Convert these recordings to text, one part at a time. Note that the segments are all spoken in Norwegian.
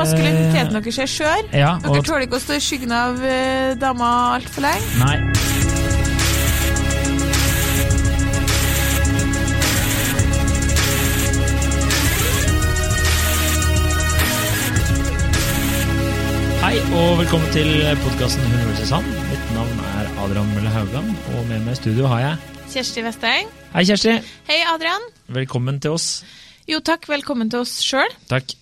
maskuliniteten deres er skjør. Ja, Dere tåler ikke å stå i skyggen av uh, dama altfor lenge. Nei. Hei og velkommen til podkasten Hun vs. han. Mitt navn er Adrian Mølle Haugland, og med meg i studio har jeg Kjersti Vesteng. Hei, Kjersti. Hei, Adrian. Velkommen til oss. Jo, takk. Velkommen til oss sjøl. Takk.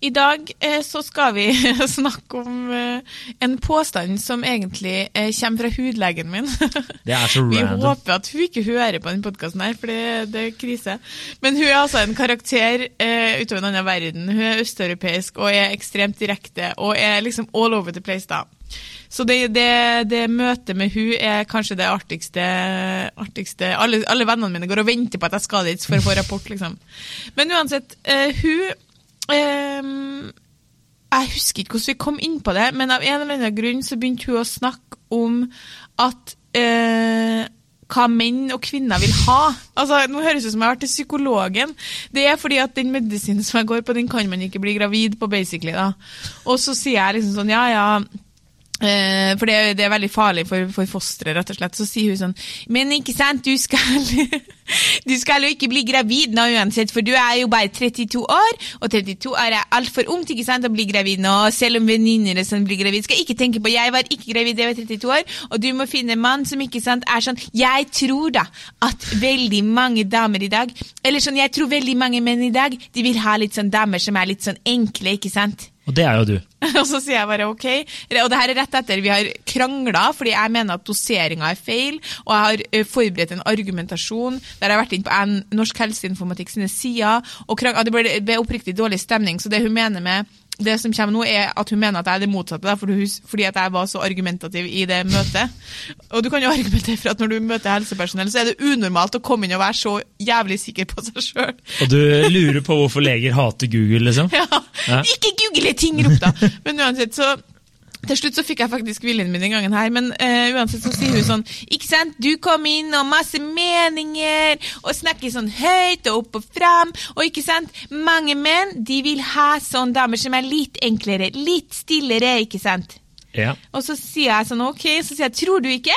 I dag eh, så skal vi snakke om eh, en påstand som egentlig eh, kommer fra hudlegen min. Det er så random. Vi håper at hun ikke hører på denne podkasten her, for det, det er krise. Men hun er altså en karakter utover en annen verden. Hun er østeuropeisk og er ekstremt direkte og er liksom all over the place, da. Så det, det, det møtet med hun er kanskje det artigste, artigste alle, alle vennene mine går og venter på at jeg skal dit for å få rapport, liksom. Men uansett, hun Ehm, jeg husker ikke hvordan vi kom inn på det, men av en eller annen grunn så begynte hun å snakke om at uh, hva menn og kvinner vil ha. Altså, Nå høres det ut som jeg har vært til psykologen. Det er fordi at den medisinen som jeg går på, den kan man ikke bli gravid på, basically. da. Og så sier jeg liksom sånn, ja, ja, for det, er- det er veldig farlig for, for fosteret, rett og slett. Så sier hun sånn Men ikke sant, du skal Du skal jo ikke bli gravid nå uansett, for du er jo bare 32 år, og 32 år er altfor ungt ikke sant, å bli gravid nå. Selv om venninner som blir gravid, skal ikke tenke på Jeg var ikke gravid, jeg var 32 år, og du må finne en mann som ikke sant, er sånn Jeg tror da at veldig mange damer i dag Eller sånn, jeg tror veldig mange menn i dag, de vil ha litt sånn damer som er litt sånn enkle, ikke sant? Og det er jo du. Og så sier jeg bare ok. Og det her er rett etter vi har krangla, fordi jeg mener at doseringa er feil, og jeg har forberedt en argumentasjon der jeg har vært inn på en Norsk Helseinformatikk sine sider, og krang, det ble oppriktig dårlig stemning. Så det hun mener med det som kommer nå, er at hun mener at jeg er det motsatte, da, fordi, at jeg var så argumentativ i det møtet. Og du kan jo argumentere for at når du møter helsepersonell, så er det unormalt å komme inn og være så jævlig sikker på seg sjøl. Og du lurer på hvorfor leger hater Google, liksom? Ja. Ja. Ikke google ting, rop da! Men uansett, så til slutt så fikk jeg faktisk viljen min den gangen her, men uh, uansett så sier hun sånn Ikke sant, du kom inn og masse meninger, og snakker sånn høyt og opp og fram, og ikke sant, mange menn de vil ha sånne damer som er litt enklere, litt stillere, ikke sant? Ja. Og så sier jeg sånn ok, så sier jeg tror du ikke?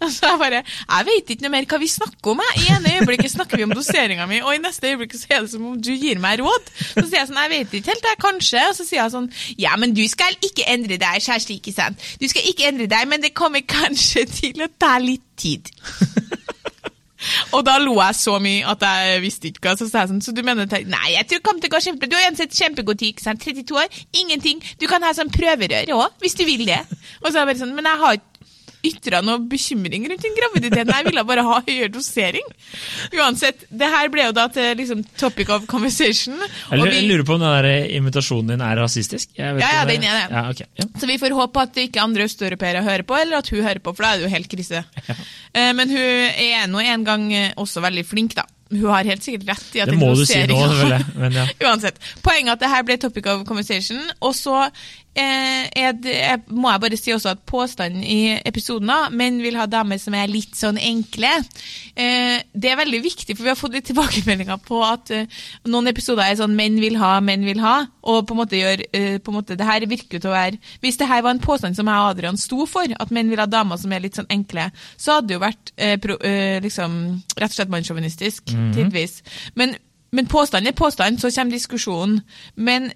Og så jeg bare Jeg vet ikke noe mer hva vi snakker om. Jeg. I ene øyeblikket snakker vi om doseringa mi, og i neste øyeblikk så er det som om du gir meg råd. Så sier jeg sånn Jeg vet ikke helt, jeg, kanskje. Og så sier jeg sånn Ja, men du skal ikke endre deg, kjæreste, ikke sant? Du skal ikke endre deg, men det kommer kanskje til å ta litt tid. Og da lo jeg så mye at jeg visste ikke hva. Så sa jeg sånn, så du mener at Nei, jeg tror det kommer til å gå kjempebra. Du har uansett kjempegod tid. ikke sant? 32 år, ingenting. Du kan ha sånn prøverør òg, hvis du vil det. Og så er jeg bare sånn, men jeg har ikke ytra noe bekymring rundt den graviditeten. Jeg ville bare ha høyere dosering. Uansett, det her ble jo da til liksom topic of conversation. Jeg lurer, vi- jeg lurer på om den der invitasjonen din er rasistisk? Ja, ja, den er det. Ja, okay. Ja. Så vi får håpe at ikke andre østeuropeere hører på, eller at hun hører på, for da er det jo helt krise. Ja. Men hun er nå en gang eh, også veldig flink, da. Hun har helt sikkert rett i at Det må du si nå, Men ja. Uansett. Poenget er at det her ble topic of conversation. Og så eh, er det, jeg, må jeg bare si også at påstanden i episoden da, menn vil ha damer som er litt sånn enkle, eh, det er veldig viktig, for vi har fått litt tilbakemeldinger på at eh, noen episoder er sånn menn vil ha, menn vil ha, og på en måte gjør eh, på en måte, det her virker til å være Hvis det her var en påstand som jeg og Adrian sto for, at menn vil ha damer som er litt sånn enkle, så hadde det jo vært eh, pro, eh, liksom, rett og slett mannssjåvinistisk, tidvis. Men, men påstand er påstand, så kommer diskusjonen. Men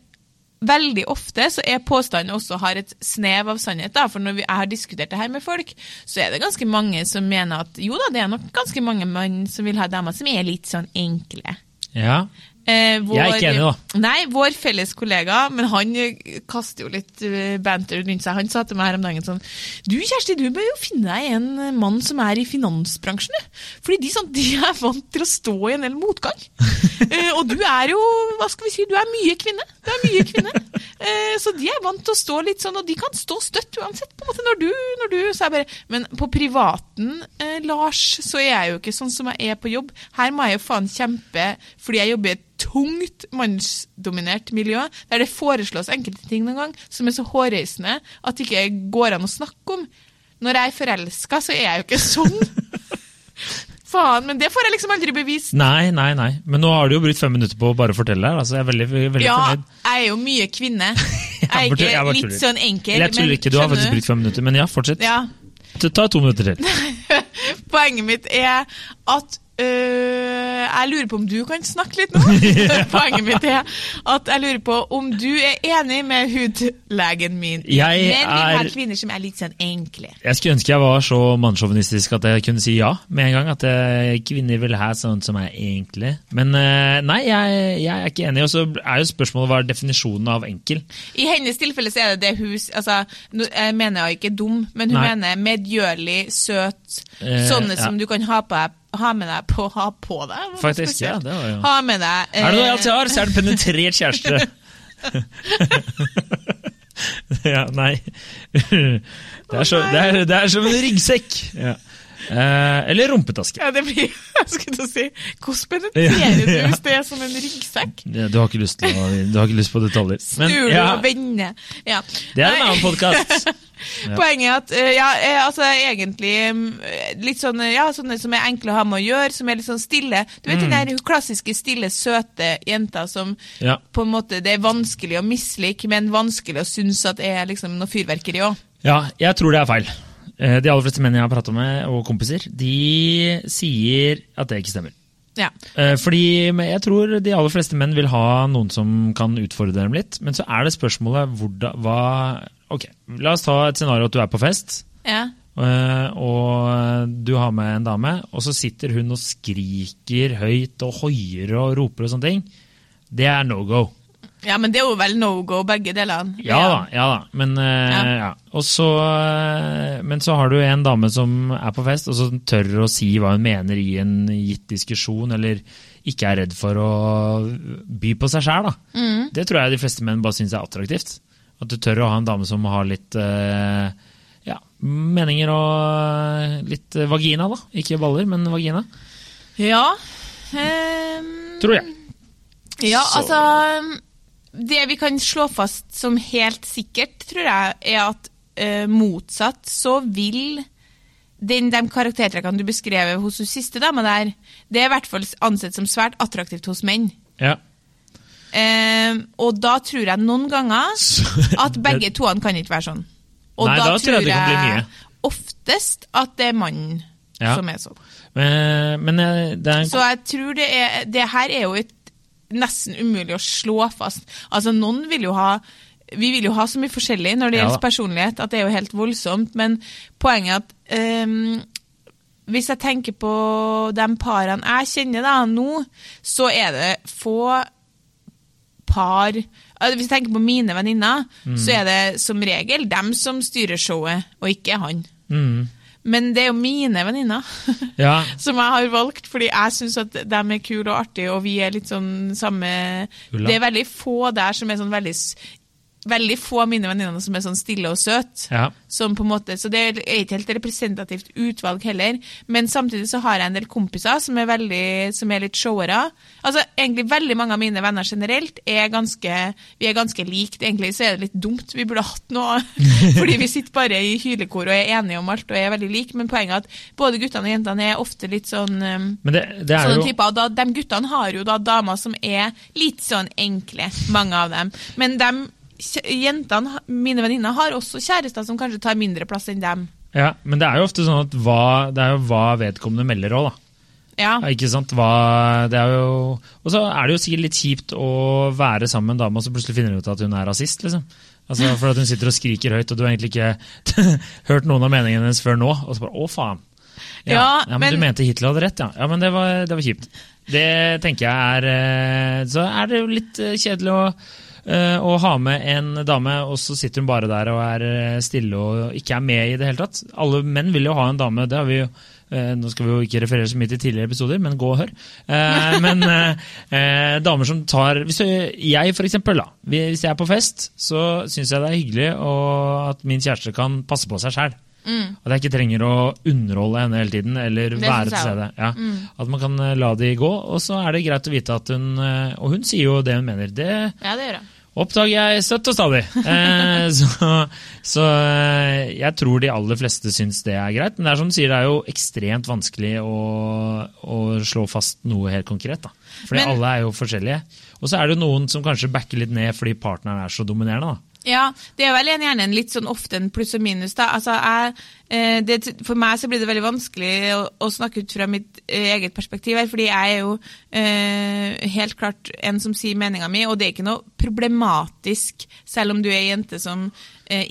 veldig ofte så er påstanden også har et snev av sannhet. da, For når jeg har diskutert det her med folk, så er det ganske mange som mener at jo da, det er nok ganske mange menn som vil ha damer som er litt sånn enkle. ja. Eh, Jeg er ikke enig, da. Nei, vår felles kollega, men han eh, kaster jo litt eh, banter rundt seg. Han sa til meg her om dagen sånn Du Kjersti, du bør jo finne deg en mann som er i finansbransjen, du. Fordi de, sånn, de er vant til å stå i en del motgang. eh, og du er jo, hva skal vi si, du er mye kvinne. Du er mye kvinne. Eh, så de er vant til å stå litt sånn, og de kan stå støtt uansett, på en måte, når du, når du så jeg bare, Men på privaten, eh, Lars, så er jeg jo ikke sånn som jeg er på jobb. Her må jeg jo faen kjempe fordi jeg jobber i et tungt mannsdominert miljø, der det foreslås enkelte ting noen gang som er så hårreisende at det ikke går an å snakke om. Når jeg er forelska, så er jeg jo ikke sånn. faen, men det får jeg liksom aldri bevist. Nei, nei, nei. Men nå har du jo brukt fem minutter på å bare fortelle her. Altså, jeg er veldig, veldig Ja, fornøyd. jeg er jo mye kvinne. Jeg er ikke jeg litt tuller. sånn enkel. Jeg tuller ikke, du har faktisk brukt fem minutter. Men ja, fortsett. Ja. Ta to minutter til. Poenget mitt er at øh, Jeg lurer på om du kan snakke litt nå? Poenget mitt er at jeg lurer på om du er enig med hudlegen min. Jeg Men vi har er- kvinner som er litt sånn enkle. Jeg skulle ønske jeg var så mannssjåvinistisk at jeg kunne si ja med en gang. At eh, kvinner vil ha sånt som er enkle. Men uh, nei, jeg, jeg er ikke enig. Og så er jo spørsmålet hva er definisjonen av enkel? I hennes tilfelle så er det det hun altså, Jeg mener jeg ikke dum, men hun Nei. mener medgjørlig, søt. Sånne ja. som du kan ha, på, deg- ha med deg på Ha på deg? Faktisk, ja, det var jo- Ha med deg Er det noe jeg eh, alltid har, så er det penetrert kjæreste. ja, nei. Det er, så, det, er, det er som en ryggsekk. Ja. Eh, eller rumpetaske. Ja, det blir Jeg skulle til å si Hvordan penetrerer du hvis det er som en ryggsekk? Du har ikke lyst, til å, du har ikke lyst på detaljer. Snur ja, og vender? Ja. det er en annen podkast. Ja. Poenget er at eh, ja, eh, altså egentlig mm, litt sånn, ja, sånne som er enkle å ha med å gjøre, som er litt sånn stille. Du vet den der klassiske stille, søte jenta som Ja. på en måte det er vanskelig å mislike, men vanskelig å synes at det er liksom noe fyrverkeri òg. Ja, jeg tror det er feil. Eh, De aller fleste menn jeg har prata med, og kompiser, de sier at det ikke stemmer. Ja. Eh, Fordi jeg tror de aller fleste menn vil ha noen som kan utfordre dem litt. Men så er det spørsmålet hvordan, hva Ok, la oss ta et scenario at du er på fest. ja. eh, Og du har med en dame, og så sitter hun og skriker høyt og hoier og roper og sånne ting. Det er no go. Ja, men det er jo vel no go, begge delene. Ja da, ja da. Men, eh, Ja. ja. Og så, eh, men så har du en dame som er på fest, og som tør å si hva hun mener i en gitt diskusjon, eller ikke er redd for å by på seg sjæl. Mm. Det tror jeg de fleste menn bare syns er attraktivt. At du tør å ha en dame som har litt eh, ja, meninger og litt vagina, da. Ikke baller, men vagina. Ja. Um, Tror jeg. Ja, Så- altså Det vi kan slå fast som helt sikkert, tror jeg, er at uh, motsatt så vil den, de karaktertrekkene du beskrev hos hun siste dama der, det er i hvert fall ansett som svært attraktivt hos menn. Ja. Uh, og da tror jeg noen ganger at begge toene kan ikke være sånn. Og Nei, da tror jeg det kan bli mye. oftest at det er mannen Ja. som er sånn. Men, men eh, det er en Så jeg tror det er Det her er jo et nesten umulig å slå fast. Altså, noen vil jo ha Vi vil jo ha så mye forskjellig når det Ja gjelder personlighet, at det er jo helt voldsomt. Men poenget er at um, hvis jeg tenker på de parene jeg kjenner da, nå, så er det få par Hvis jeg tenker på mine venninner, Mm. så er det som regel dem som styrer showet, og ikke han. mm, Men det er jo mine venninner. Ja, som jeg har valgt, fordi jeg syns at de er kule og artige, og vi er litt sånn samme Ulla. Det er veldig få der som er sånn veldig Veldig få av mine venninner som er sånn stille og søte. ja. Som på en måte, så det er ikke helt representativt utvalg heller. Men samtidig så har jeg en del kompiser som er, veldig, som er litt showere. Altså, egentlig veldig mange av mine venner generelt er ganske Vi er ganske likt. Egentlig så er det litt dumt. Vi burde hatt noe Fordi vi sitter bare i hylekor og er enige om alt og er veldig like. Men poenget er at både guttene og jentene er ofte litt sånn um, Men det, det Sånne jo typer, og da, de guttene har jo da damer som er litt sånn enkle, mange av dem. Men de jentene, mine venninner, har også kjærester som kanskje tar mindre plass enn dem. Ja, men det er jo ofte sånn at hva, det er jo hva vedkommende melder òg, da. Ja. Ja, ikke sant? Hva, det er jo, og så er det jo sikkert litt kjipt å være sammen med en dame og så plutselig finner du ut at hun er rasist. liksom. Altså, For at hun sitter og skriker høyt, og du har egentlig ikke hørt noen av meningene hennes før nå. Og så bare 'å, faen'. Ja, Ja, ja, men, men- du mente Hitler hadde rett, ja. Ja, men det var, det var kjipt. Det tenker jeg er eh, Så er det jo litt eh, kjedelig å, eh, å ha med en dame, og så sitter hun bare der og er eh, stille og ikke er med i det hele tatt. Alle menn vil jo ha en dame, det har vi jo eh, Nå skal vi jo ikke referere så mye til tidligere episoder, men gå og hør. Men damer som tar hvis Jeg, for eksempel, da. Hvis jeg er på fest, så syns jeg det er hyggelig at min kjæreste kan passe på seg sjæl. At jeg ikke trenger å underholde henne hele tiden eller være til stede. Ja. At man kan la de gå, og så er det greit å vite at hun Og hun sier jo det hun mener. Det, ja, det gjør jeg. Oppdager jeg støtt og stadig. Eh, så, så eh, jeg tror de aller fleste syns det er greit. Men det er som du sier, det er jo ekstremt vanskelig å, å slå fast noe helt konkret. Fordi alle er jo forskjellige. Og så er det jo noen som kanskje backer litt ned fordi partneren er så dominerende. da. Ja, det er vel gjerne en litt sånn ofte en pluss og minus. da. Altså, jeg, eh, det, For meg så blir det veldig vanskelig å, å snakke ut fra mitt eh, eget perspektiv her, fordi jeg er jo eh, helt klart en som sier meninga mi, og det er ikke noe problematisk, selv om du er ei jente som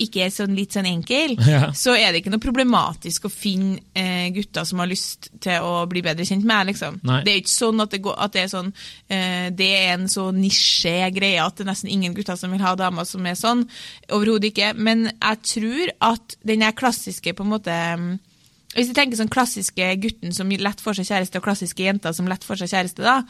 ikke er sånn litt sånn enkel, Ja. så er det ikke noe problematisk å finne eh, gutter som har lyst til å bli bedre kjent med deg, liksom. Nei. Det er ikke sånn at det, går, at det er sånn eh, Det er en så nisje greie at det er nesten ingen gutter som vil ha damer som er sånn. Overhodet ikke. Men jeg tror at den klassiske på en måte mm, hvis jeg tenker sånn klassiske gutten som lett får seg kjæreste, og klassiske jenter som lett får seg kjæreste, da,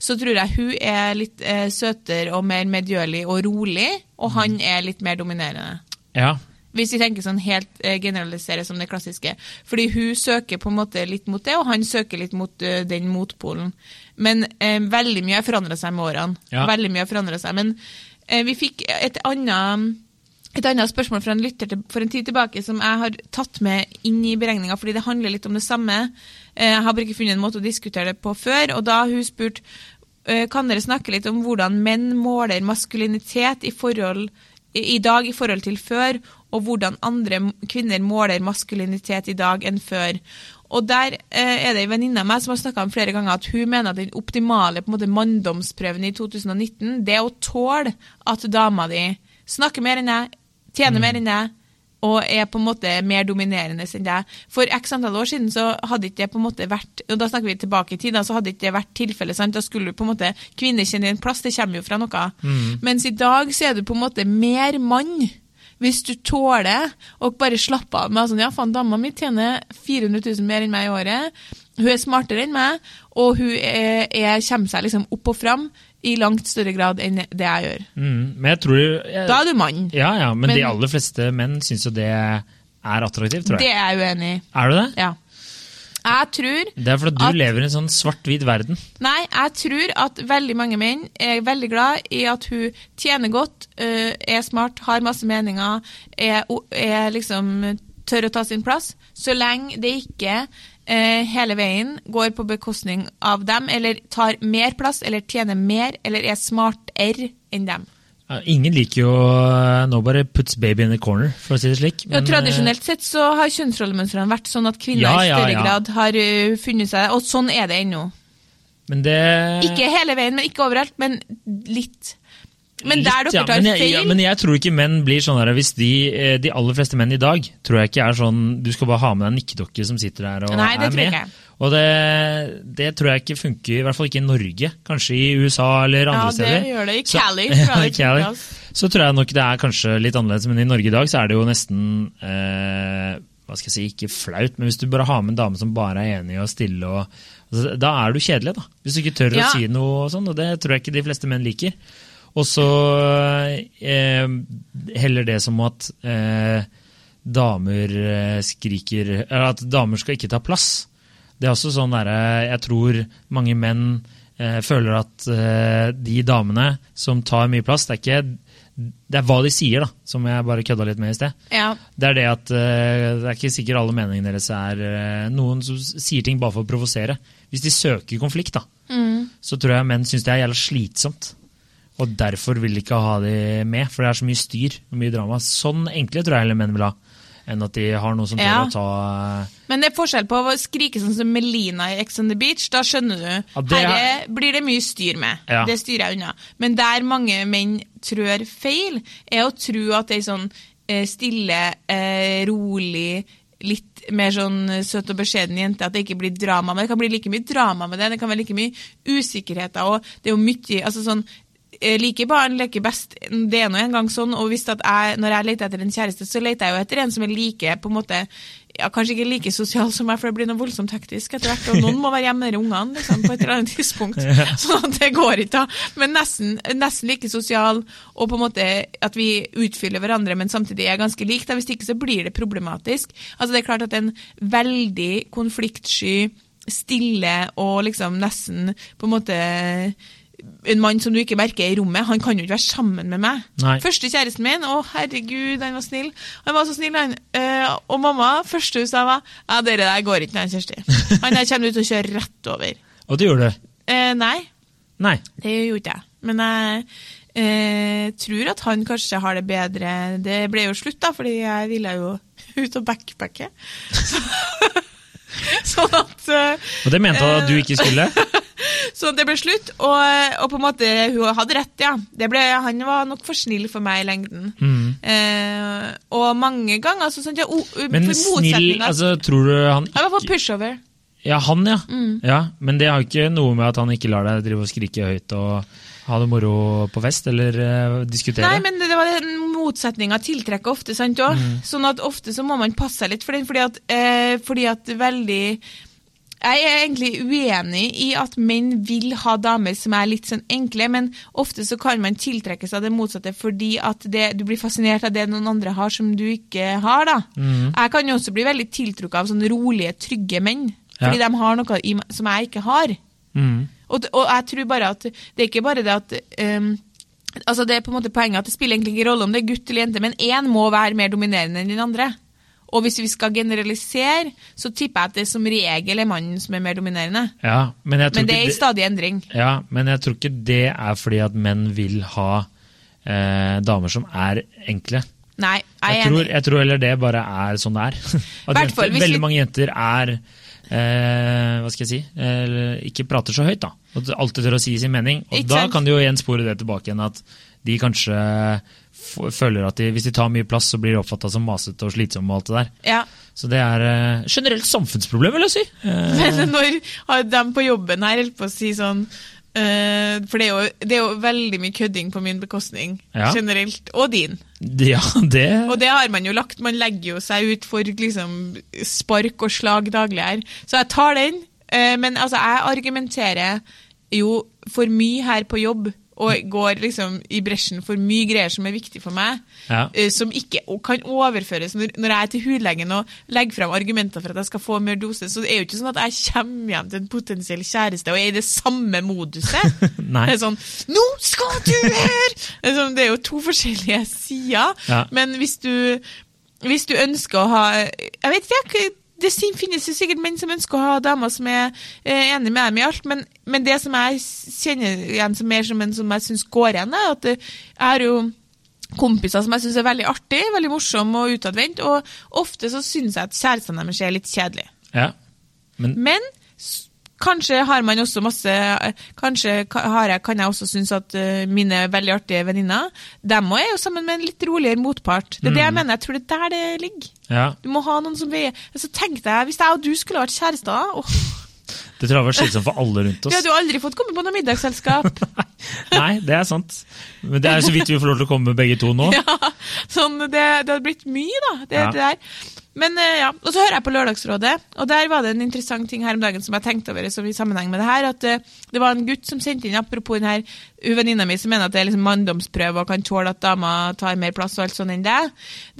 så tror jeg hun er litt eh, søtere og mer medgjørlig og rolig, og han er litt mer dominerende. Ja, Hvis vi tenker sånn helt eh, generaliserer som det klassiske. Fordi hun søker på en måte litt mot det, og han søker litt mot eh, den motpolen. Men eh, veldig mye har forandra seg med årene. Ja. Veldig mye har forandret seg. Men eh, vi fikk et annet et annet spørsmål fra en lytter til, for en tid tilbake som jeg har tatt med inn i beregninga, fordi det handler litt om det samme. Eh, Jeg har bare ikke funnet en måte å diskutere det på før. og Da har hun spurt kan dere snakke litt om hvordan menn måler maskulinitet i, forhold, i dag i forhold til før, og hvordan andre kvinner måler maskulinitet i dag enn før. Og Der eh, er det en venninne av meg som har snakka om flere ganger at hun mener at den optimale på en måte, manndomsprøven i 2019 det er å tåle at dama di snakker mer enn deg, tjener mer enn deg, og er på en måte mer dominerende enn deg. For x antall år siden så hadde ikke det på en måte vært og da snakker vi tilbake i tid, så hadde ikke det vært tilfellet. Da skulle du på en måte kvinner kjenner en plass, det kommer jo fra noe. Mens i dag så er du på en måte mer mann. Hvis du tåler å bare slappe av med sånn, ja faen, dama mi tjener 400 000 mer enn meg i året, hun er smartere enn meg, og hun er, er, kommer seg liksom opp og fram i langt større grad enn det jeg gjør. mm, men jeg tror jeg, Da er du mann. Ja, ja, men, Men- de aller fleste menn syns jo det er attraktivt, tror jeg. Det er jeg uenig i. Er du det? Ja. Jeg tror Det er fordi du At- lever i en sånn svart-hvit verden. Nei, jeg tror at veldig mange menn er veldig glad i at hun tjener godt, øh, er smart, har masse meninger, er, er liksom tør å ta sin plass, så lenge det ikke eh, hele veien går på bekostning av dem, eller tar mer plass, eller tjener mer, eller er smartere enn dem. Ingen liker jo uh, 'nobody puts baby in the corner', for å si det slik. Ja, tradisjonelt sett så har kjønnsrollemønstrene vært sånn at kvinner Ja, i større ja. grad har øh, funnet seg, og sånn er det ennå. eh, Men det Ikke hele veien, men ikke overalt, men litt. Men der dere tar feil ja, men jeg tror ikke menn blir sånn der, hvis de, eh, de aller fleste menn i dag tror jeg ikke er sånn du skal bare ha med deg en nikkedokke som sitter der og Nei, det er tror jeg med. ikke. Og det, det tror jeg ikke funker, i hvert fall ikke i Norge. Kanskje i USA eller andre steder. Ja, det steder. gjør det i Cali. Så, i Cali. Så tror jeg nok det er kanskje litt annerledes, men i Norge i dag så er det jo nesten eh, hva skal jeg si, ikke flaut, men hvis du bare har med en dame som bare er enig og stille, og, altså, da er du kjedelig, da. Hvis du ikke tør Ja. å si noe og sånn, og det tror jeg ikke de fleste menn liker. Og så eh, heller det som at eh, damer eh, skriker Eller at damer skal ikke ta plass. Det er også sånn derre Jeg tror mange menn eh, føler at eh, de damene som tar mye plass, det er ikke det er hva de sier, da, som jeg bare kødda litt med i sted. Ja. Det er det at eh, det er ikke sikkert alle meningene deres er eh, noen som sier ting bare for å provosere. Hvis de søker konflikt, da, Mm. så tror jeg menn syns det er jævla slitsomt. Og derfor vil de ikke ha de med, for det er så mye styr og mye drama. Sånn enkle tror jeg heller menn vil ha, enn at de har noe som tør Ja. å ta eh, Men det er forskjell på å skrike sånn som Melina i Ex on the Beach. Da skjønner du. Ja, det er- Herre blir det mye styr med. Ja. Det styrer jeg unna. Men der mange menn trør feil, er å tro at det er sånn eh, stille, eh, rolig Litt mer sånn søt og beskjeden jente, at det ikke blir drama. Men det kan bli like mye drama med det. Det kan være like mye usikkerheter. Og det er jo mye altså sånn, eh, Like barn leker best. Det er nå en gang sånn. Og hvis at jeg, når jeg leter etter en kjæreste, så leter jeg jo etter en som er like på en måte ja, Kanskje ikke like sosial som meg, for det blir noe voldsomt hektisk etter hvert. Og noen må være hjemme med ungene liksom, på et eller annet tidspunkt. Sånn at det går ikke. da. Men nesten, nesten like sosial, og på en måte at vi utfyller hverandre, men samtidig er ganske like. da. Hvis ikke så blir det problematisk. Altså Det er klart at en veldig konfliktsky, stille og liksom nesten på en måte en mann som du ikke merker i rommet, han kan jo ikke være sammen med meg. Nei. Første kjæresten min, å herregud, han var snill. Han var så snill, han. Uh, og mamma, første hun sa var ja, dere der går ikke, nei, Kjersti. Han der kommer du til å kjøre rett over. Og det gjorde du? Uh, nei, Nei. det gjorde ikke jeg. Men jeg uh, tror at han kanskje har det bedre. Det ble jo slutt, da, fordi jeg ville jo ut og backpacke. Så, sånn at uh, Og det mente hun at du ikke skulle? Så det ble slutt, og, og på en måte hun hadde rett, ja. Det ble, han var nok for snill for meg i lengden. Mm. Eh, og mange ganger altså, sånn, ja, o, Men snill, altså tror du han Jeg var på pushover. Ja, han, ja. Mm. ja. Men det har ikke noe med at han ikke lar deg drive og skrike høyt og ha det moro på fest, eller uh, diskutere? Nei, men det, det var den motsetninga tiltrekker ofte, sant òg. Mm. Sånn at ofte så må man passe seg litt for den, fordi at, eh, fordi at veldig jeg er egentlig uenig i at menn vil ha damer som er litt sånn enkle, men ofte så kan man tiltrekke seg det motsatte fordi at det, du blir fascinert av det noen andre har som du ikke har. da. Mm. Jeg kan jo også bli veldig tiltrukket av sånne rolige, trygge menn, fordi Ja. de har noe i, som jeg ikke har. Mm. Og, og jeg tror bare at det er ikke bare det at ehm, altså Det er på en måte poenget at det spiller egentlig ikke rolle om det er gutt eller jente, men én må være mer dominerende enn den andre. Og hvis vi skal generalisere, så tipper jeg at det som regel er mannen som er mer dominerende. Ja, men Men det er i stadig endring. Ja, men jeg tror ikke det er fordi at menn vil ha eh, damer som er enkle. Nei, jeg Jeg tror, jeg tror heller det bare er sånn det er. At jenter, veldig mange jenter er eh, Hva skal jeg si eh, Ikke prater så høyt, da. Og alltid tør å si sin mening. Og Ikke da sant? kan de jo igjen spore det tilbake igjen at de kanskje f føler at de, hvis de tar mye plass, så blir de oppfatta som masete og slitsomme og alt det der. Ja. Så det er eh, generelt samfunnsproblem, vil jeg si. Eh, Men når har de på jobben her holdt på å si sånn For det er, jo, det er jo veldig mye kødding på min bekostning Ja. generelt, og din. ja, det Og det har man jo lagt. Man legger jo seg ut for liksom spark og slag daglig her. Så jeg tar den. eh, Men altså, jeg argumenterer jo for mye her på jobb. Og går liksom i bresjen for mye greier som er viktig for meg. Ja. eh, Som ikke kan overføres. Når, når jeg er til hudlegen og legger frem argumenter for at jeg skal få mer dose, så er det jo ikke sånn at jeg kommer hjem til en potensiell kjæreste og er i det samme moduset. Det er sånn 'Nå skal du høre!' Det er, sånn, det er jo to forskjellige sider. Ja. Men hvis du, hvis du ønsker å ha Jeg vet ikke, det finnes jo sikkert menn som ønsker å ha damer som er eh, enig med dem i alt, men, men det som jeg kjenner igjen som mer som en som jeg syns går igjen, er at jeg har jo kompiser som jeg syns er veldig artig, veldig morsom og utadvendt, og ofte så syns jeg at kjærestene deres er litt kjedelige. Ja. Men Men kanskje har man også masse Kanskje har jeg, kan jeg også synes at eh, mine veldig artige venninner dem òg er jo sammen med en litt roligere motpart. Det er det jeg mener. Jeg tror det er der det ligger. Ja, Du må ha noen som veier Så tenkte jeg, Hvis jeg og du skulle vært kjærester oh. det tror jeg var slitsomt for alle rundt oss. Vi hadde jo aldri fått komme på noe middagsselskap. Nei, det er sant. Men det er så vidt vi får lov til å komme begge to nå. ja, sånn, det, det hadde blitt mye, da. Det, Ja. det der. Men eh, ja, Og så hører jeg på Lørdagsrådet, og der var det en interessant ting her om dagen som jeg tenkte over som i sammenheng med det her. At eh, det var en gutt som sendte inn, apropos den her venninna mi som mener at det er liksom manndomsprøve og kan tåle at dama tar mer plass og alt sånt enn det.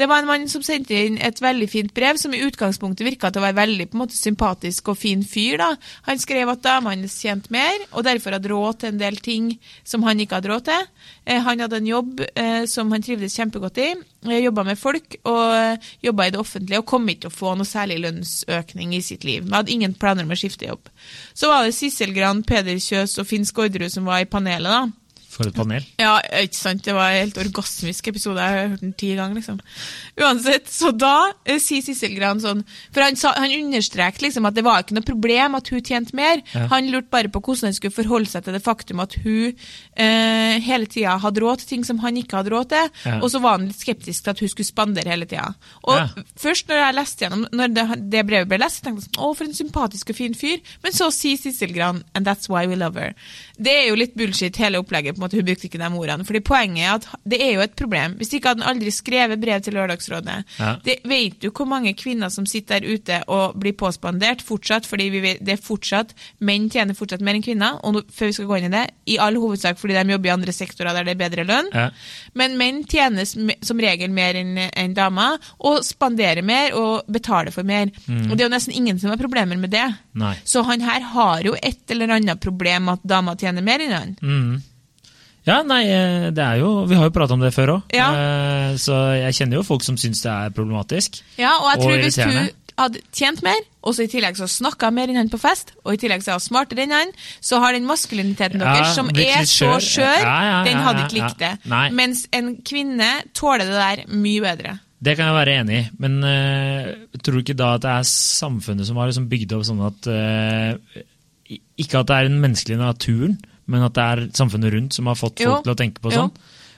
Det var en mann som sendte inn et veldig fint brev, som i utgangspunktet virka til å være veldig på en måte sympatisk og fin fyr. da. Han skrev at dama hans tjente mer, og derfor hadde råd til en del ting som han ikke hadde råd til. Eh, han hadde en jobb eh, som han trivdes kjempegodt i. Eh, Jobba med folk og jobba i det offentlige og kom ikke til å få noe særlig lønnsøkning i sitt liv. Han hadde ingen planer om å skifte jobb. Så var det Sissel Gran, Peder Kjøs og Finn Skårderud som var i panelet. da. For et panel. Ja, ikke sant? Det var en helt orgasmisk episode. Jeg har hørt den ti ganger, liksom. Uansett, så da eh, sier Sissel Gran sånn For han, sa, han understreket liksom at det var ikke noe problem at hun tjente mer. Ja. Han lurte bare på hvordan han skulle forholde seg til det faktum at hun eh, hele tida hadde råd til ting som han ikke hadde råd til, Ja. og så var han litt skeptisk til at hun skulle spandere hele tida. Og Ja. først når jeg leste gjennom Når det, det brevet ble lest, tenkte jeg sånn Å, for en sympatisk og fin fyr. Men så sier Sissel Gran And that's why we love her. Det er jo litt bullshit, hele opplegget. på på hun brukte ikke de ordene. Fordi poenget er at det er jo et problem. Hvis ikke hadde han aldri skrevet brev til Lørdagsrådet. Ja. Det vet du hvor mange kvinner som sitter der ute og blir påspandert fortsatt, fordi vi vet, det er fortsatt, menn tjener fortsatt mer enn kvinner, og nå, før vi skal gå inn i det, i all hovedsak fordi de jobber i andre sektorer der det er bedre lønn. Ja. Men menn tjener som- regel mer enn en damer, og spanderer mer og betaler for mer. Og det er jo nesten ingen som har problemer med det. Nei. Så han her har jo et eller annet problem at damer tjener mer enn han. Mm. Ja, nei, eh, det er jo Vi har jo pratet om det før òg. Ja. Så jeg kjenner jo folk som syns det er problematisk. Ja, og jeg Og tror hvis du hadde tjent mer, og så i tillegg så snakka mer enn han på fest, og i tillegg så er smartere enn han, så har den maskuliniteten Ja, deres, som er så skjør. Ja, den hadde ikke likt det. Nei. Mens en kvinne tåler det der mye bedre. Det kan jeg være enig i, men uh, tror du ikke da at det er samfunnet som har liksom bygd opp sånn at uh, Ikke at det er den menneskelige naturen, men at det er samfunnet rundt som har fått Jo. folk til å tenke på sånn.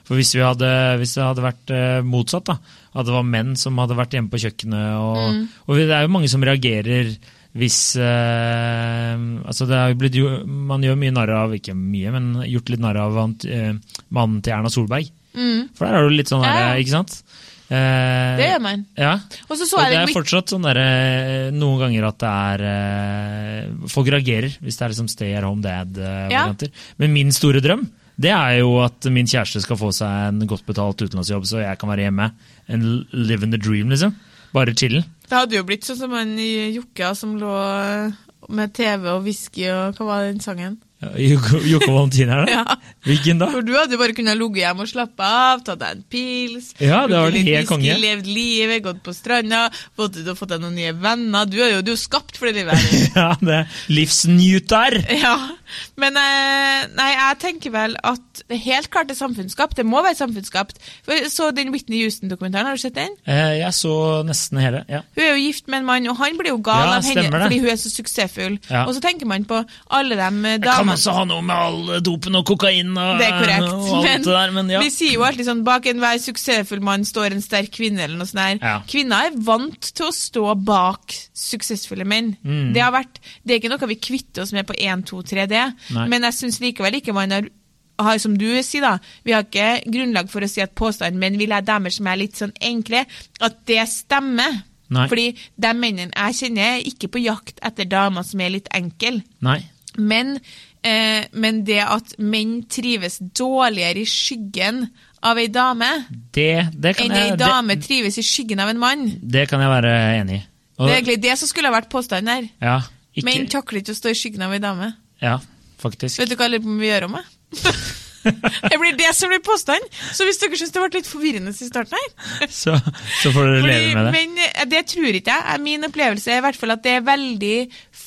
For hvis, vi hadde, hvis det hadde vært eh, motsatt, da, at det var menn som hadde vært hjemme på kjøkkenet og, Mm. og det er jo mange som reagerer hvis eh, altså det blitt, Man gjør mye narr av, ikke mye, men gjort litt narr av eh, mannen til Erna Solberg. Mm. For der er det jo litt sånn, her, ikke sant? Eh, Det gjør man. Ja. Og så så Og det er fortsatt sånn derre Noen ganger at det er eh, Folk reagerer hvis det er liksom stay at home dad-varianter. Men min store drøm det er jo at min kjæreste skal få seg en godt betalt utenlandsjobb, så jeg kan være hjemme. And live in the dream, liksom. Bare chillen. Det hadde jo blitt sånn som han i Jokke som lå med TV og whisky og hva var den sangen? Joko Joko Valentin her, da? Ja. Hvilken da? For du hadde jo bare kunnet ligge hjemme og slappe av, tatt deg en pils, Ja, det var litt helt whisky, konge. levd livet, gått på stranda, fått fått deg noen nye venner. Du er jo du er skapt for det livet her. Ja, det er livsnyter! Ja, men eh, nei, jeg tenker vel at det helt klart er samfunnsskapt. Det må være samfunnsskapt. Så den Whitney Houston-dokumentaren, har du sett den? Eh, Jeg så nesten hele. ja. Hun er jo gift med en mann, og han blir jo gal Ja, av henne fordi hun er så suksessfull. Ja. Og så tenker man på alle de eh, Det kan også ha noe med all dopen og kokain og, Det er korrekt. og alt Men, det der, men ja. vi sier jo alltid sånn bak enhver suksessfull mann står en sterk kvinne. eller noe sånt. Ja. Kvinner er vant til å stå bak suksessfulle menn. Mm. Det, har vært, det er ikke noe vi kvitter oss med på 1, 2, 3D, men jeg syns likevel ikke man har har, som du sier da, Vi har ikke grunnlag for å si at påstanden men vil jeg damer som er litt sånn enkle, at det stemmer. Nei. Fordi de mennene jeg kjenner, er ikke på jakt etter damer som er litt enkle. Men, eh, men det at menn trives dårligere i skyggen av ei dame Det, det, kan enn ei jeg, dame det, trives i skyggen av en mann, det kan jeg være enig i. Og- det er egentlig det som skulle ha vært påstanden her. ja, ikke, Menn takler ikke å stå i skyggen av ei dame. ja, faktisk. Vet du hva jeg lurer på om vi gjør om? det blir det som blir påstanden! Så hvis dere syns det ble litt forvirrende i starten her Så, så får dere leve med det. Men det tror ikke jeg. Min opplevelse er i hvert fall at det er veldig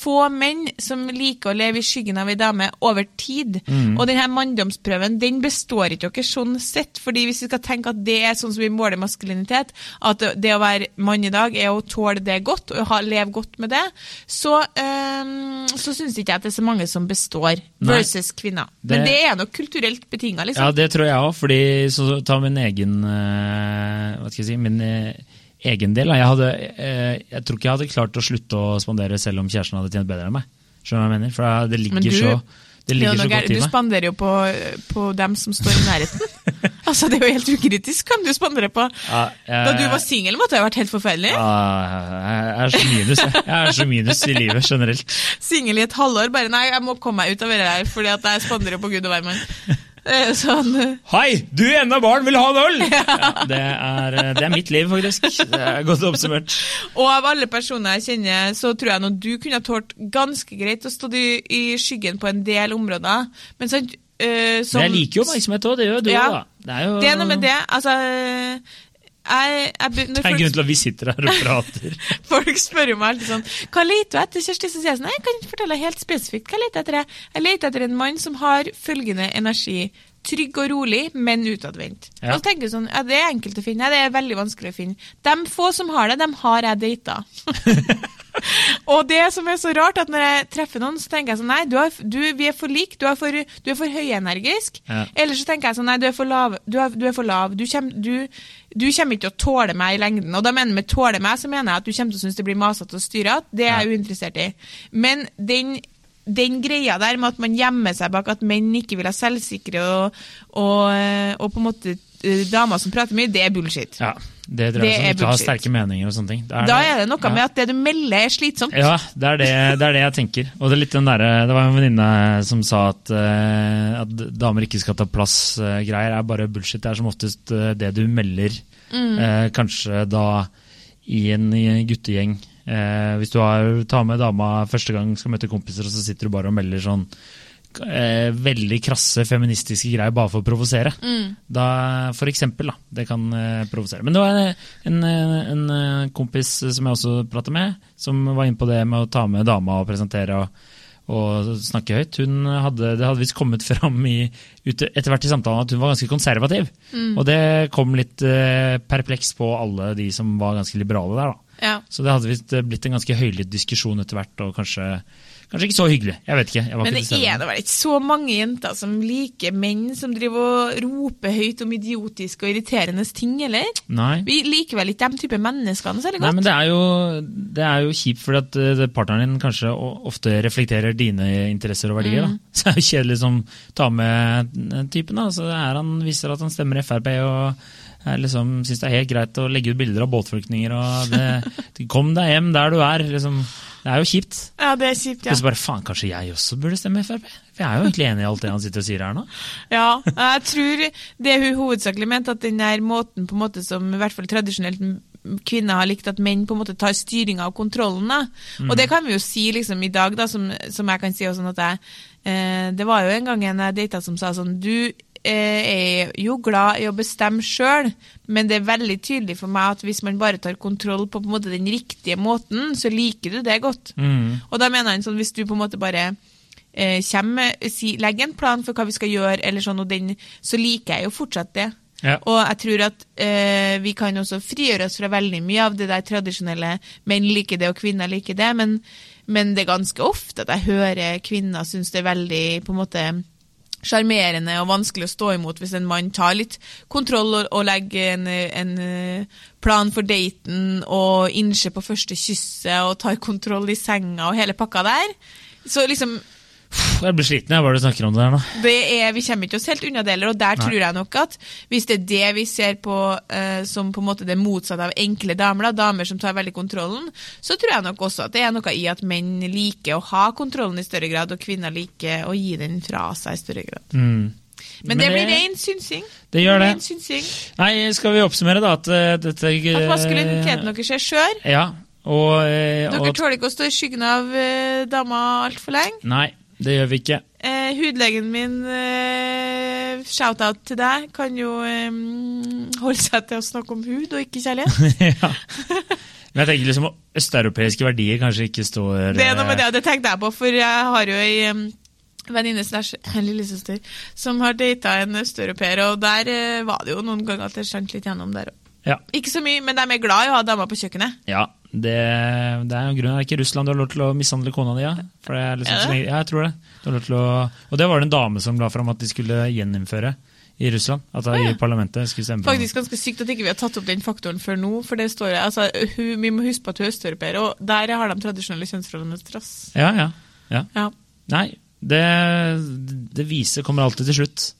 få menn som liker å leve i skyggen av ei dame over tid. Mm. Og denne manndomsprøven den består ikke dere sånn sett. fordi hvis vi skal tenke at det er sånn som vi måler maskulinitet, at det å være mann i dag er å tåle det godt og ha, leve godt med det, så, øh, så syns ikke jeg at det er så mange som består Nei. kvinner. Men Det- det er nok kulturelt betinga, liksom. Ja, det tror jeg òg, fordi så ta min egen eh, Hva skal jeg si Min eh, egen del. Jeg, hadde, eh, jeg tror ikke jeg hadde klart å slutte å spandere selv om kjæresten hadde tjent bedre enn meg. Skjønner du hva jeg mener? For det ligger du- så det ligger så godt i du spanderer jo på, på dem som står i nærheten. altså, Det er jo helt ukritisk, kan du spandere på. Ja, jeg- Da du var singel, måtte det ha vært helt forferdelig. Ja, jeg er så minus, jeg. Er så minus i livet generelt. Singel i et halvår, bare nei, jeg må komme meg ut av det her, fordi at jeg spanderer på Gud og hvermann. Eh, Sånn, eh, Hei, du enda barn vil ha en øl! Ja, det, er, eh, det er mitt liv, faktisk. Det er godt oppsummert. og av alle personer jeg kjenner, så tror jeg nå du kunne ha tålt ganske greit å stå i, i skyggen på en del områder. Men sant, øh, som, jeg liker jo oppmerksomhet òg, det gjør du òg, Ja. da. Det er jo Det er noe med det. Altså jeg, jeg, Det er en grunnen til at vi sitter her og prater. Folk spør jo meg alltid sånn Hva leter du etter, Kjersti? Så sier jeg sånn, jeg kan ikke fortelle helt spesifikt hva jeg leter etter. Jeg, jeg leter etter en mann som har følgende energi. Trygg og rolig, men utadvendt. Ja. Og så tenker du sånn, ja, Det er enkelt å finne, ja, det er veldig vanskelig å finne. De få som har det, de har jeg data. og det som er så rart, at når jeg treffer noen, så tenker jeg sånn Nei, du er, du, vi er for like, du er for, du er for høyenergisk. Ja. Eller så tenker jeg sånn Nei, du er for lav. Du er, du er for lav. Du kommer, du, du kommer ikke til å tåle meg i lengden. Og da mener med tåle meg, så mener jeg at du kommer til å synes det blir masete og styrete. Det er jeg uinteressert i. Men den den greia der med at man gjemmer seg bak at menn ikke vil ha selvsikre og, og, og på en måte eh, damer som prater mye, det er bullshit. Ja, det dreier Det seg om er ikke å ha sterke meninger og sånne ting. Da Da er det noe ja. med at det du melder, er slitsomt. Ja, det er det, det er det jeg tenker. Og det er litt den der, Det var en venninne som sa at, uh, at damer ikke skal ta plass-greier, er bare bullshit. Det er som oftest uh, det du melder, Mm. eh, kanskje da i en i en guttegjeng. Eh, hvis du har, tar med dama første gang, skal møte kompiser, og så sitter du bare og melder sånn eh, veldig krasse feministiske greier bare for å provosere. Mm. Da, for eksempel, da. Det kan eh, provosere. Men det var en, en, en eh, kompis som jeg også pratet med, som var inne på det med å ta med dama og presentere og, og snakke høyt. Hun hadde, det hadde visst kommet fram i, etter hvert i samtalen at hun var ganske konservativ. Og det kom litt eh, perpleks på alle de som var ganske liberale der. Ja. Så det hadde visst blitt en ganske høylytt diskusjon etter hvert, og kanskje, kanskje ikke så hyggelig. Jeg vet ikke. Jeg Men det er det vel ikke så mange jenter som liker menn som driver og roper høyt om idiotiske og irriterende ting, eller? Nei. Vi liker vel ikke de type menneskene særlig Nei, men det er jo, det er jo kjipt fordi at eh, partneren din kanskje ofte reflekterer dine interesser og verdier. Mm. Da. Så det er jo kjedelig som tar med typen. Da. Så han viser at han stemmer Frp og jeg liksom, syns det er helt greit å legge ut bilder av båtflyktninger. og det, det, Kom deg hjem der du er. Liksom. Det er jo kjipt. Ja, det er kjipt, ja. Og så bare faen, kanskje jeg også burde stemme Frp? For jeg er jo egentlig enig i alt det han sitter og sier her nå. Ja, jeg tror det hun hovedsakelig mente, at den der måten på en måte som i hvert fall tradisjonelt kvinner har likt at menn på en måte tar styringa og kontrollen. Da. Og det kan vi jo si liksom i dag, da, som, som jeg kan si også sånn at jeg eh, Det var jo en gang en jeg data som sa sånn Du er jo glad i å bestemme sjøl, men det er veldig tydelig for meg at hvis man bare tar kontroll på, på måte den riktige måten, så liker du det godt. Mm. Og da mener han sånn, hvis du på en måte bare eh, kommer, si, legger en plan for hva vi skal gjøre, eller sånn, og den, så liker jeg jo fortsatt det. Ja. Og jeg tror at eh, vi kan også frigjøre oss fra veldig mye av det der tradisjonelle menn liker det og kvinner liker det, men, men det er ganske ofte at jeg hører kvinner synes det er veldig på en måte sjarmerende og vanskelig å stå imot hvis en mann tar litt kontroll og, og legger en, en eh, plan for daten og innser på første kysset og tar kontroll i senga og hele pakka der. Så liksom, Jeg blir sliten jeg bare du snakker om det her nå. det er, vi kommer ikke oss helt unna det heller, og der Nei. tror jeg nok at hvis det er det vi ser på uh, som på en måte det motsatte av enkle damer, da, damer som tar veldig kontrollen, så tror jeg nok også at det er noe i at menn liker å ha kontrollen i større grad, og kvinner liker å gi den fra seg i større grad. Mm. Men, det blir ren synsing. Det gjør det. Synsing. Nei, skal vi oppsummere, da? At eh, dette At maskuliniteten deres er skjør. Ja. Og, og, Dere tåler ikke å stå i skyggen av uh, dama altfor lenge. Nei, det gjør vi ikke. Eh, hudlegen min, eh, shout-out til deg, kan jo eh, holde seg til å snakke om hud og ikke kjærlighet. ja. Men jeg tenker liksom østeuropeiske verdier kanskje ikke står Det er noe med det, eh, og det tenkte jeg på, for jeg har jo ei em, venninne slash lillesøster som har data en østeuropeer, og der eh, var det jo noen ganger at det skjønte litt gjennom der òg. Ja. Ikke så mye, men de er glad i å ha damer på kjøkkenet. ja det, det er jo grunnen. Det Er det ikke Russland du har lov til å mishandle kona di? Ja? For det er liksom, Er det? så lenge, ja, jeg tror det. Å, og det var det en dame som la fram at de skulle gjeninnføre i Russland. At da i parlamentet skulle stemme Faktisk ganske sykt at ikke vi har tatt opp den faktoren før nå. for det står altså, hun, Vi må huske på at hun er østeuropeer, og der har de tradisjonelle kjønnsrollene. Ja, ja. ja. Ja. Nei, det, det viser kommer alltid til slutt.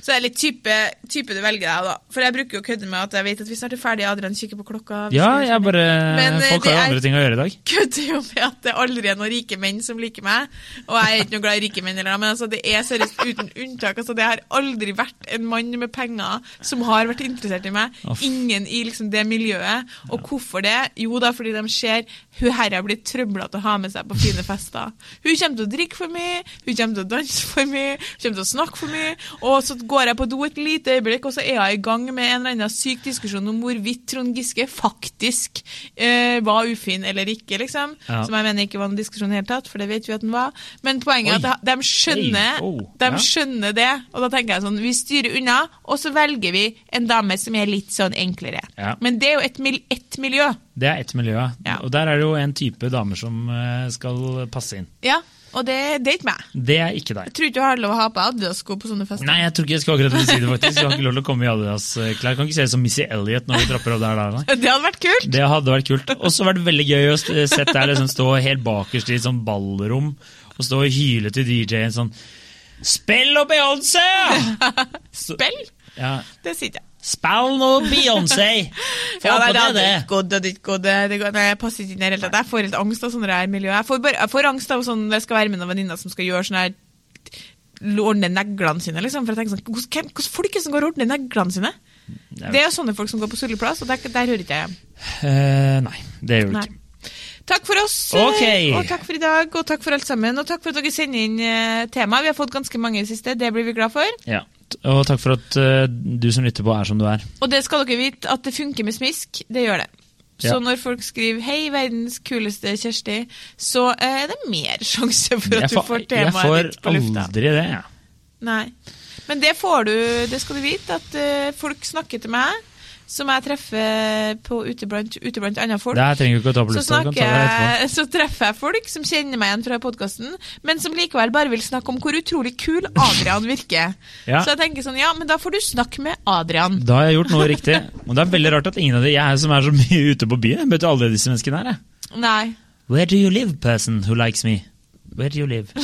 Så det er litt type, type du velger deg, da. For jeg bruker jo å kødde med at jeg vet at vi snart er ferdige. Adrian kikker på klokka. Ja, jeg bare Men, eh, Folk har jo er- andre ting å gjøre i dag. kødder jo med at det aldri er noen rike menn som liker meg. Og jeg er ikke noe glad i rike menn, eller, men altså, det er seriøst uten unntak. Altså, det har aldri vært en mann med penger som har vært interessert i meg. Off. Ingen i liksom, det miljøet. Og hvorfor det? Jo da, fordi de ser hun herre har blitt trøblete å ha med seg på fine fester. Hun kommer til å drikke for mye, hun kommer til å danse for mye, hun kommer til å snakke for mye. Og så går jeg på do et lite øyeblikk, og så er jeg i gang med en eller annen syk diskusjon om hvorvidt Trond Giske faktisk eh, var ufin eller ikke, liksom. Ja. Som jeg mener ikke var noen diskusjon i det hele tatt, for det vet vi at den var. Men poenget er at de skjønner, Oh, de ja. skjønner det, og da tenker jeg sånn, vi styrer unna, og så velger vi en dame som er litt sånn enklere. Ja. Men det er jo ett mil ett miljø. Det er ett miljø, Ja. og der er det jo en type damer som eh, skal passe inn. Ja, Og det, det er ikke meg. Det er ikke deg. Jeg tror ikke du har lov å ha på Adidas-sko på sånne fester. Nei, jeg tror ikke jeg skal akkurat si det, faktisk. Jeg har ikke lov til å komme i Adidas-klær. Kan ikke se ut som Missy Elliot når vi trapper opp der. der. Det hadde vært kult! Det hadde vært kult. Og så vært veldig gøy å sette deg liksom stå helt bakerst i et sånt ballrom og stå og hyle til DJ-en sånn Spill og Beyoncé! Spill? Ja. Det sier jeg. Spill nå Beyoncé! Ja, nei, det det, hadde det. ikke gått, det ikke gått. Det, går- nei, jeg passer ikke inn i det hele tatt. Jeg får helt angst av sånne her miljø. Jeg får, bare, jeg får angst av sånn, jeg skal være med noen venninner som skal gjøre sånn her Ordne neglene sine, liksom. For jeg tenker sånn, hvem- hvordan folk som går og ordner neglene sine? Det er jo sånne folk som går på sulleplass, og der, der hører ikke jeg hjemme. Uh, nei, det gjør du ikke. Takk for oss, okay. Og takk for i dag, og takk for alt sammen. Og takk for at dere sender inn eh, tema. Vi har fått ganske mange i det siste, det blir vi glad for. Ja. Og takk for at uh, du som lytter på, er som du er. Og det skal dere vite, at det funker med smisk. Det gjør det. Så Ja. når folk skriver 'Hei, verdens kuleste Kjersti', så uh, er det mer sjanse for at får, du får, får temaet ditt på lufta. aldri det, jeg. Nei. Men det får du, det skal du vite, at folk snakker til meg, som jeg treffer på ute blant, ute blant andre folk. Det her trenger du ikke å ta på Så, lufta. etterpå. så treffer jeg folk som kjenner meg igjen fra podkasten, men som likevel bare vil snakke om hvor utrolig kul Adrian virker. Ja. Så jeg tenker sånn, ja, men da får du snakke med Adrian. Da har jeg gjort noe riktig. Og det er veldig rart at ingen av de jeg som er så mye ute på byen, møter alle disse menneskene her. jeg. Nei. Where do you live, person who likes me? Where do you live?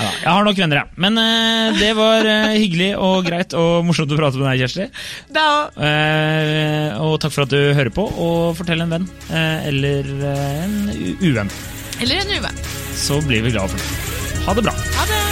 Ja, jeg har nok venner, jeg. Men eh, det var eh, hyggelig og greit og morsomt å prate med deg, Kjersti. Da Eh, og takk for at du hører på, og fortell en venn eh, eller eh, en u- uvenn. Eller en uvenn. Så blir vi glad for det. Ha det bra. Ha det!